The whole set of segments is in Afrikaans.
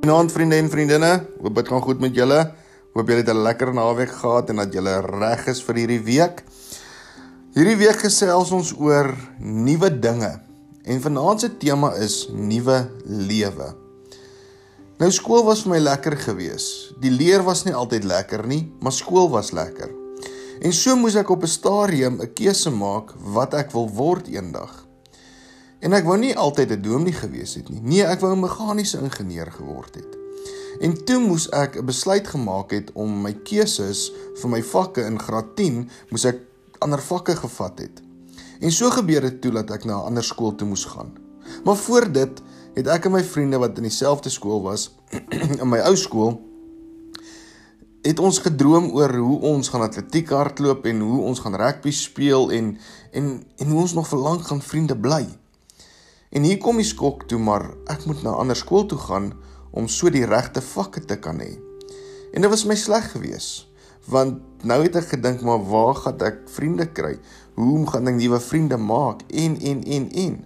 Goeienaand vriende en vriendinne. Hoop dit gaan goed met julle. Hoop julle het 'n lekker naweek gehad en dat julle reg is vir hierdie week. Hierdie week gesels ons oor nuwe dinge. En vanaand se tema is nuwe lewe. Nou skool was vir my lekker geweest. Die leer was nie altyd lekker nie, maar skool was lekker. En so moes ek op 'n stadium 'n keuse maak wat ek wil word eendag. En ek wou nie altyd 'n dominee gewees het nie. Nee, ek wou 'n meganiese ingenieur geword het. En toe moes ek 'n besluit gemaak het om my keuses vir my vakke in graad 10 moes ek ander vakke gevat het. En so gebeur dit toe dat ek na 'n ander skool toe moes gaan. Maar voor dit het ek en my vriende wat in dieselfde skool was in my ou skool het ons gedroom oor hoe ons gaan atletiek hardloop en hoe ons gaan rugby speel en en en hoe ons nog vir lank gaan vriende bly. En hier kom die skok toe maar ek moet na 'n ander skool toe gaan om so die regte vakke te kan hê. En dit was my sleg geweest want nou het ek gedink maar waar gaan ek vriende kry? Hoe gaan ek nuwe vriende maak en en en en.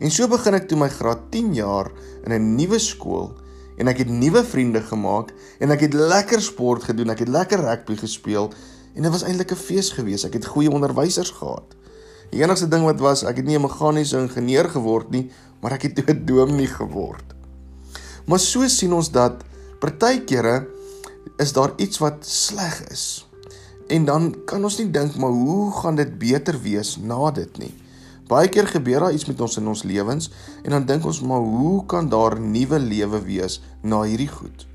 En so begin ek toe my graad 10 jaar in 'n nuwe skool en ek het nuwe vriende gemaak en ek het lekker sport gedoen, ek het lekker rugby gespeel en dit was eintlik 'n fees geweest. Ek het goeie onderwysers gehad. Die enigste ding wat was, ek het nie 'n meganiese ingenieur geword nie, maar ek het 'n dominee geword. Maar so sien ons dat partykeere is daar iets wat sleg is. En dan kan ons nie dink maar hoe gaan dit beter wees na dit nie. Baie keer gebeur daar iets met ons in ons lewens en dan dink ons maar hoe kan daar nuwe lewe wees na hierdie goed?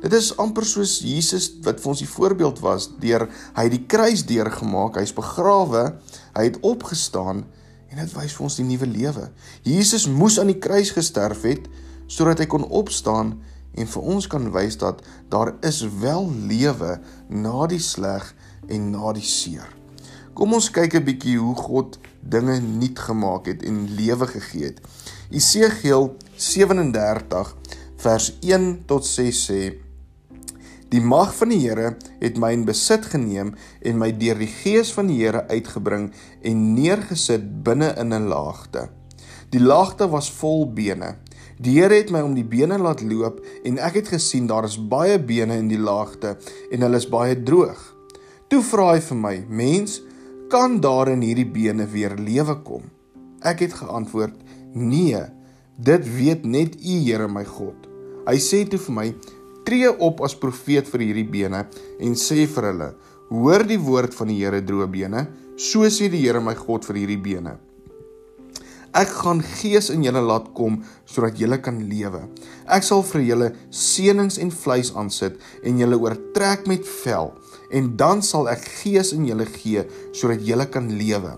Dit is amper soos Jesus wat vir ons die voorbeeld was deur hy die kruis deurgemaak, hy's begrawe, hy het opgestaan en dit wys vir ons die nuwe lewe. Jesus moes aan die kruis gesterf het sodat hy kon opstaan en vir ons kan wys dat daar is wel lewe na die sleg en na die seer. Kom ons kyk 'n bietjie hoe God dinge nuut gemaak het en lewe gegee het. Esegiel 37 vers 1 tot 6 sê Die mag van die Here het my in besit geneem en my deur die gees van die Here uitgebring en neergesit binne in 'n laagte. Die laagte was vol bene. Die Here het my om die bene laat loop en ek het gesien daar is baie bene in die laagte en hulle is baie droog. Toe vra hy vir my: "Mens, kan daar in hierdie bene weer lewe kom?" Ek het geantwoord: "Nee, dit weet net U, Here my God." Hy sê toe vir my: tree op as profeet vir hierdie bene en sê vir hulle: Hoor die woord van die Here droë bene, so sê die Here my God vir hierdie bene. Ek gaan gees in julle laat kom sodat julle kan lewe. Ek sal vir julle seënings en vleis aansit en julle oortrek met vel en dan sal ek gees in julle gee sodat julle kan lewe.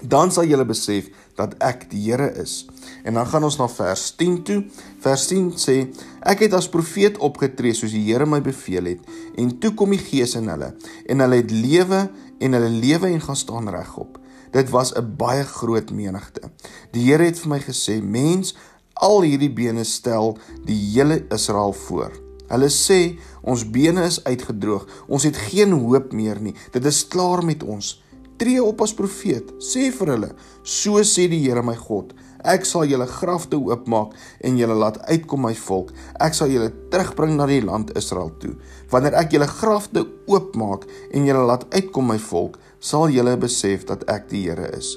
Dan sal julle besef dat ek die Here is. En dan gaan ons na vers 10 toe. Vers 10 sê: Ek het as profeet opgetree soos die Here my beveel het, en toe kom die Gees in hulle, en hulle het lewe en hulle lewe en gaan staan regop. Dit was 'n baie groot menigte. Die Here het vir my gesê: Mens, al hierdie bene stel die hele Israel voor. Hulle sê ons bene is uitgedroog. Ons het geen hoop meer nie. Dit is klaar met ons tree op as profeet. Sê vir hulle: So sê die Here my God: Ek sal julle grafte oopmaak en julle laat uitkom my volk. Ek sal julle terugbring na die land Israel toe. Wanneer ek julle grafte oopmaak en julle laat uitkom my volk, sal julle besef dat ek die Here is.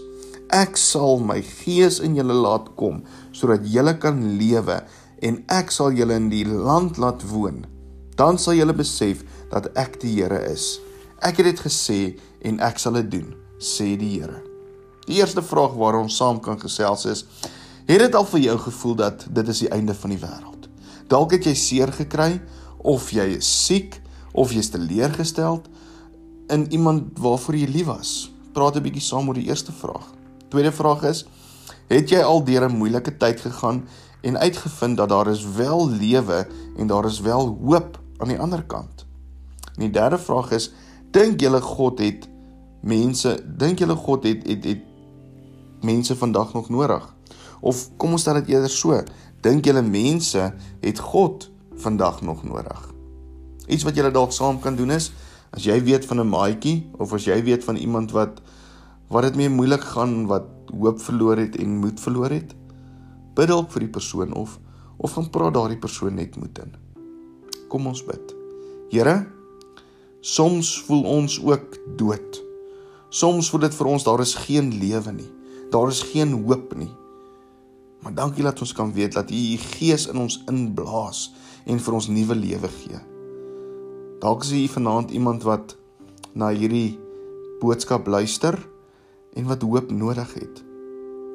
Ek sal my gees in julle laat kom sodat julle kan lewe en ek sal julle in die land laat woon. Dan sal julle besef dat ek die Here is. Ek het dit gesê en ek sal dit doen, sê die Here. Die eerste vraag waar ons saam kan gesels is: Het dit al vir jou gevoel dat dit is die einde van die wêreld? Dalk het jy seer gekry of jy is siek of jy's teleurgesteld in iemand waarvoor jy lief was. Praat 'n bietjie saam oor die eerste vraag. Tweede vraag is: Het jy al deur 'n moeilike tyd gegaan en uitgevind dat daar is wel lewe en daar is wel hoop aan die ander kant? En die derde vraag is: Dink julle God het mense, dink julle God het het het mense vandag nog nodig? Of kom ons stel dit eerder so, dink julle mense het God vandag nog nodig? Iets wat julle dalk saam kan doen is as jy weet van 'n maatjie of as jy weet van iemand wat wat dit mee moeilik gaan, wat hoop verloor het en moed verloor het, bid dalk vir die persoon of of gaan praat daardie persoon net moed in? Kom ons bid. Here, soms voel ons ook dood. Soms voel dit vir ons daar is geen lewe nie. Daar is geen hoop nie. Maar dankie dat ons kan weet dat U U Gees in ons inblaas en vir ons nuwe lewe gee. Dalk is U vanaand iemand wat na hierdie boodskap luister en wat hoop nodig het.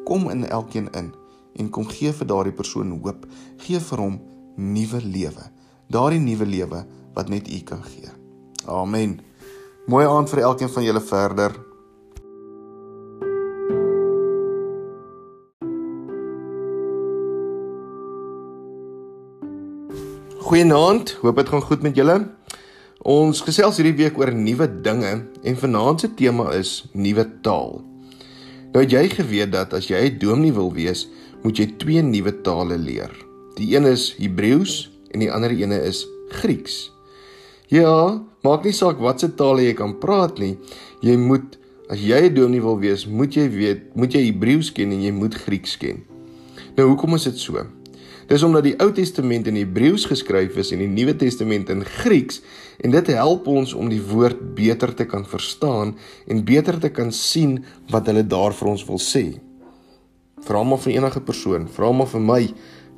Kom in elkeen in en kom gee vir daardie persoon hoop. Gee vir hom nuwe lewe. Daardie nuwe lewe wat net U kan gee. Amen. Mooi aand vir elkeen van julle verder. Goeienaand, hoop dit gaan goed met julle. Ons gesels hierdie week oor nuwe dinge en vanaand se tema is nuwe taal. Nou jy geweet dat as jy 'n dominee wil wees, moet jy twee nuwe tale leer. Die een is Hebreëus en die ander ene is Grieks. Ja, maak nie saak watse tale jy kan praat nie. Jy moet as jy 'n dominee wil wees, moet jy weet, moet jy Hebreëus ken en jy moet Grieks ken. Nou hoekom is dit so? Dis omdat die Ou Testament in Hebreëus geskryf is en die Nuwe Testament in Grieks en dit help ons om die woord beter te kan verstaan en beter te kan sien wat hulle daar vir ons wil sê. Vra maar vir enige persoon, vra maar vir my,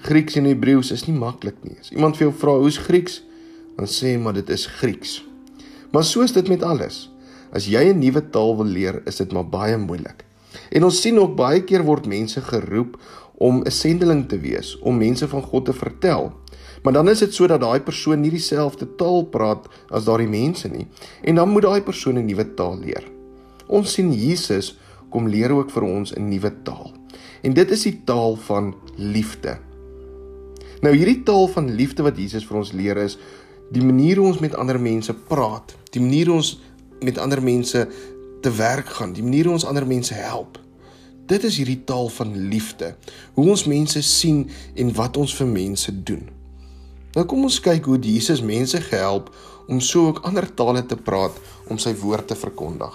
Grieks en Hebreëus is nie maklik nie. As iemand vir jou vra hoe's Grieks, dan sê maar dit is Grieks. Maar so is dit met alles. As jy 'n nuwe taal wil leer, is dit maar baie moeilik. En ons sien ook baie keer word mense geroep om 'n sendeling te wees, om mense van God te vertel. Maar dan is dit so dat daai persoon nie dieselfde taal praat as daardie mense nie en dan moet daai persoon 'n nuwe taal leer. Ons sien Jesus kom leer ook vir ons 'n nuwe taal. En dit is die taal van liefde. Nou hierdie taal van liefde wat Jesus vir ons leer is die manier hoe ons met ander mense praat, die manier hoe ons met ander mense te werk gaan, die manier hoe ons ander mense help. Dit is hierdie taal van liefde. Hoe ons mense sien en wat ons vir mense doen. Nou kom ons kyk hoe Jesus mense gehelp om so ook ander tale te praat om sy woord te verkondig.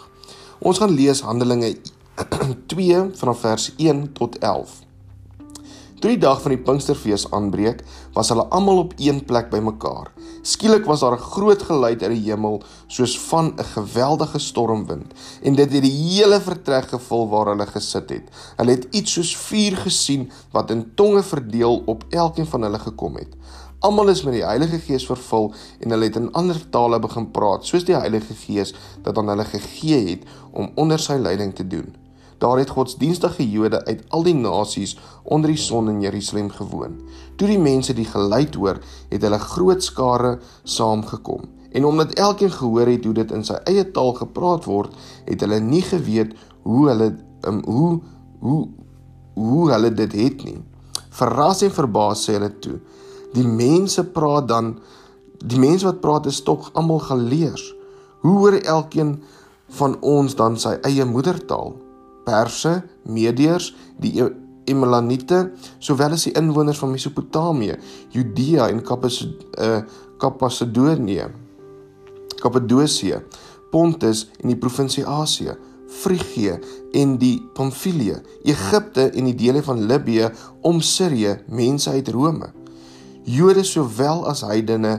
Ons gaan lees Handelinge 2 vanaf vers 1 tot 11. Toe die dag van die Pinksterfees aanbreek, was hulle almal op een plek bymekaar. Skielik was daar 'n groot geluid uit die hemel, soos van 'n geweldige stormwind, en dit het die hele vertrek gevul waar hulle gesit het. Hulle het iets soos vuur gesien wat in tonge verdeel op elkeen van hulle gekom het. Almal is met die Heilige Gees vervul en hulle het in ander tale begin praat, soos die Heilige Gees dit aan hulle gegee het om onder sy leiding te doen. Daar het godsdienstige Jode uit al die nasies onder die son in Jerusalem gewoon. Toe die mense die geluid hoor, het hulle groot skare saamgekom. En omdat elkeen gehoor het hoe dit in sy eie taal gepraat word, het hulle nie geweet hoe hulle um, hoe hoe hoe hulle dit het nie. Verras en verbaas sê hulle toe: "Die mense praat dan die mense wat praat is tog almal geleers. Hoe hoor elkeen van ons dan sy eie moedertaal?" Perse, Medeërs, die e-, Emelanite, sowel as die inwoners van Mesopotamië, Judea en Kappasedonië, uh, Kappadosie, Pontus en die provinsie Asië, Frigië en die Pamfilië, Egipte en die dele van Libië om Sirië, mense uit Rome. Jode sowel as heidene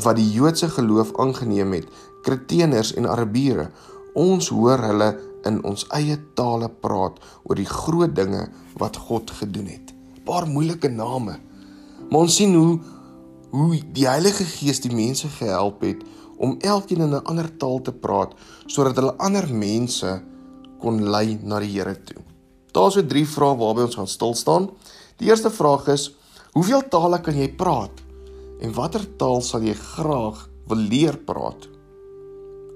wat die Joodse geloof aangeneem het, Kreteners en Arabiere, ons hoor hulle in ons eie tale praat oor die groot dinge wat God gedoen het. Paar moeilike name. Maar ons sien hoe hoe die Heilige Gees die mense gehelp het om elkeen in 'n ander taal te praat sodat hulle ander mense kon lei na die Here toe. Daar's so drie vrae waarby ons gaan stil staan. Die eerste vraag is: Hoeveel tale kan jy praat? En watter taal sal jy graag wil leer praat?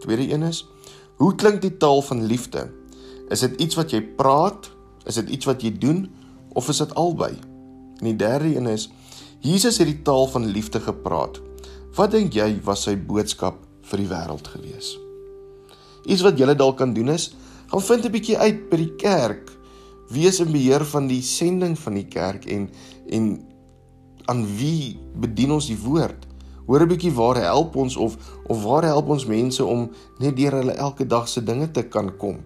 Tweede een is: Hoe klink die taal van liefde? Is dit iets wat jy praat? Is dit iets wat jy doen of is dit albei? En die derde een is Jesus het die taal van liefde gepraat. Wat dink jy was sy boodskap vir die wêreld gewees? Iets wat jy dalk kan doen is, gaan vind 'n bietjie uit by die kerk. Wees in beheer van die sending van die kerk en en aan wie bedien ons die woord? Hoor 'n bietjie waar help ons of of waar help ons mense om net deur hulle elke dag se dinge te kan kom.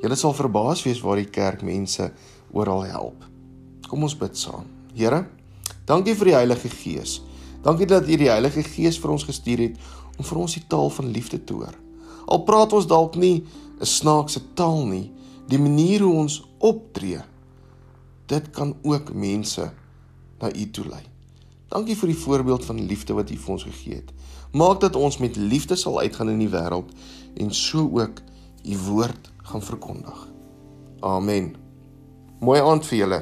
Julle sal verbaas wees waar die kerk mense oral help. Kom ons bid saam. Here, Dankie vir die Heilige Gees. Dankie dat U die Heilige Gees vir ons gestuur het om vir ons die taal van liefde te hoor. Al praat ons dalk nie 'n snaakse taal nie, die manier hoe ons optree, dit kan ook mense na U toe lei. Dankie vir die voorbeeld van liefde wat U vir ons gegee het. Maak dat ons met liefde sal uitgaan in die wêreld en so ook U woord gaan verkondig. Amen. Mooi aand vir julle.